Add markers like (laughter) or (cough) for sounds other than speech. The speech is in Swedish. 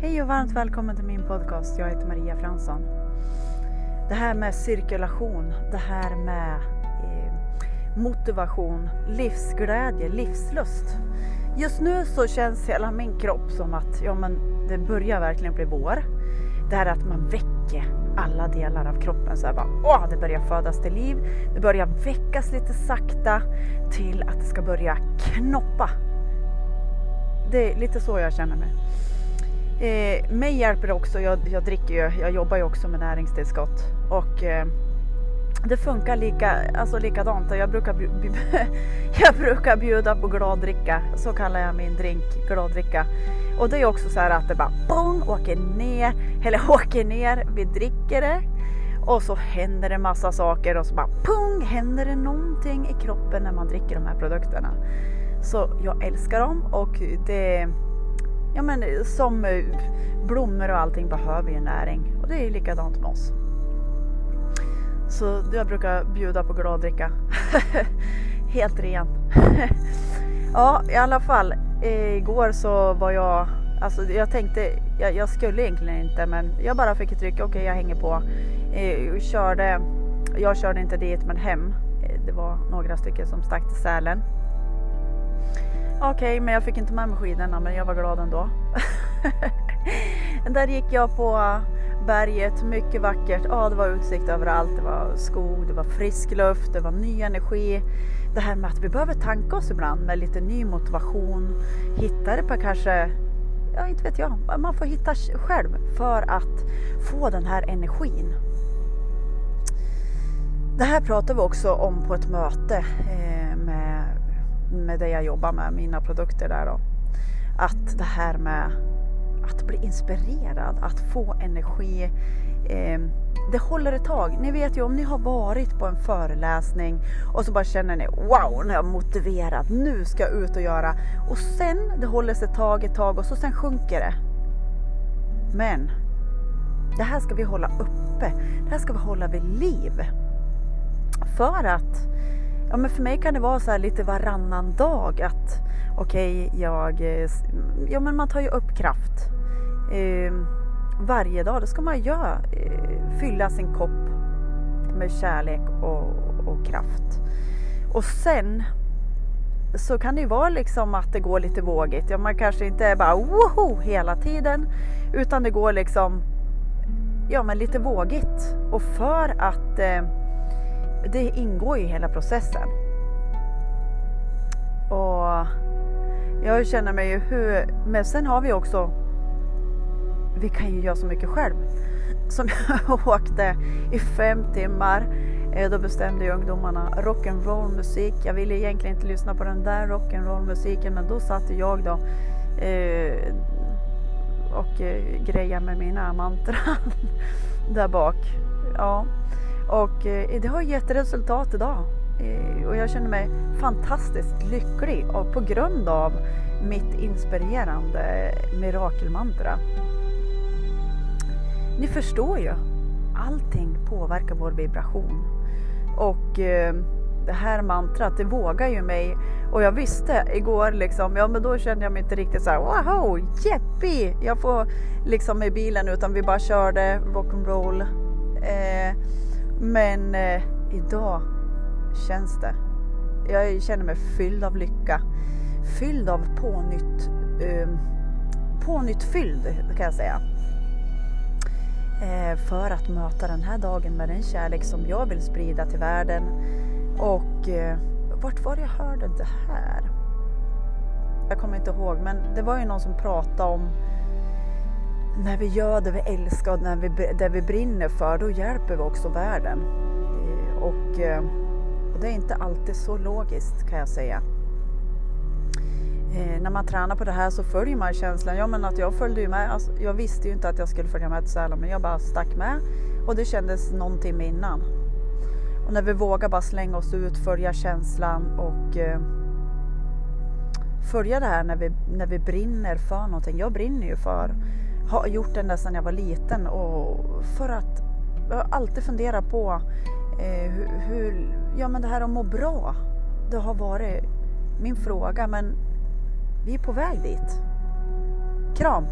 Hej och varmt välkommen till min podcast. Jag heter Maria Fransson. Det här med cirkulation, det här med eh, motivation, livsglädje, livslust. Just nu så känns hela min kropp som att ja, men det börjar verkligen bli vår. Det här att man väcker alla delar av kroppen så här bara, åh, det börjar födas till liv. Det börjar väckas lite sakta till att det ska börja knoppa. Det är lite så jag känner mig. Eh, mig hjälper det också, jag, jag dricker ju, jag jobbar ju också med näringstillskott och eh, det funkar lika, alltså likadant. Jag brukar, (laughs) jag brukar bjuda på gladdricka, så kallar jag min drink, gladdricka. Och det är också så här att det bara bong, åker ner, eller (laughs) åker ner, vi dricker det och så händer det massa saker och så bara pung, händer det någonting i kroppen när man dricker de här produkterna. Så jag älskar dem och det ja men eh, som eh, blommor och allting behöver ju näring och det är likadant med oss. Så jag brukar bjuda på gladdricka. (laughs) Helt ren. (laughs) ja, i alla fall. Igår så var jag, alltså jag tänkte, jag, jag skulle egentligen inte men jag bara fick ett tryck, okej okay, jag hänger på. Eh, jag körde, jag körde inte dit men hem. Det var några stycken som stack till Sälen. Okej, okay, men jag fick inte med mig skidorna men jag var glad ändå. (laughs) Där gick jag på berget, mycket vackert. Ja, det var utsikt överallt. Det var skog, det var frisk luft, det var ny energi. Det här med att vi behöver tanka oss ibland med lite ny motivation. Hitta det på kanske, ja inte vet jag, man får hitta själv för att få den här energin. Det här pratar vi också om på ett möte eh, med det jag jobbar med, mina produkter där då. Att det här med att bli inspirerad, att få energi. Eh, det håller ett tag. Ni vet ju om ni har varit på en föreläsning och så bara känner ni wow, nu är jag motiverad, nu ska jag ut och göra. Och sen, det håller sig ett tag, ett tag och så sen sjunker det. Men det här ska vi hålla uppe. Det här ska vi hålla vid liv. För att, ja men för mig kan det vara så här lite varannan dag att okej, okay, jag, eh, ja men man tar ju upp kraft eh, varje dag. Då ska man göra, eh, fylla sin kopp med kärlek och, och kraft. Och sen så kan det ju vara liksom att det går lite vågigt. Ja, man kanske inte är bara woho hela tiden utan det går liksom ja, men lite vågigt. Och för att eh, det ingår ju i hela processen. Och jag känner mig ju hur, men sen har vi också vi kan ju göra så mycket själv. Som (laughs) jag åkte i fem timmar. Eh, då bestämde ju ungdomarna rock'n'roll musik. Jag ville egentligen inte lyssna på den där rock'n'roll musiken men då satt jag då eh, och eh, grejade med mina mantran (laughs) där bak. Ja. Och eh, det har gett resultat idag. Eh, och jag känner mig fantastiskt lycklig och på grund av mitt inspirerande mirakelmantra. Ni förstår ju. Allting påverkar vår vibration. Och eh, det här mantrat, det vågar ju mig. Och jag visste igår liksom, ja men då kände jag mig inte riktigt så här, wow, jeppi! Jag får liksom i bilen utan vi bara körde rock'n'roll. Eh, men eh, idag känns det. Jag känner mig fylld av lycka. Fylld av pånytt, eh, pånyttfylld kan jag säga. Eh, för att möta den här dagen med den kärlek som jag vill sprida till världen. Och eh, vart var det jag hörde det här? Jag kommer inte ihåg, men det var ju någon som pratade om när vi gör det vi älskar och när vi, det vi brinner för, då hjälper vi också världen. Eh, och, eh, och det är inte alltid så logiskt kan jag säga. Eh, när man tränar på det här så följer man känslan. Ja, men att jag följde ju med. Alltså, jag visste ju inte att jag skulle följa med till Sälen, men jag bara stack med och det kändes någon timme innan. Och när vi vågar bara slänga oss ut, följa känslan och eh, följa det här när vi, när vi brinner för någonting. Jag brinner ju för, har gjort det sedan jag var liten och för att jag har alltid funderat på eh, hur, hur, ja men det här att må bra. Det har varit min fråga men vi är på väg dit. Kram!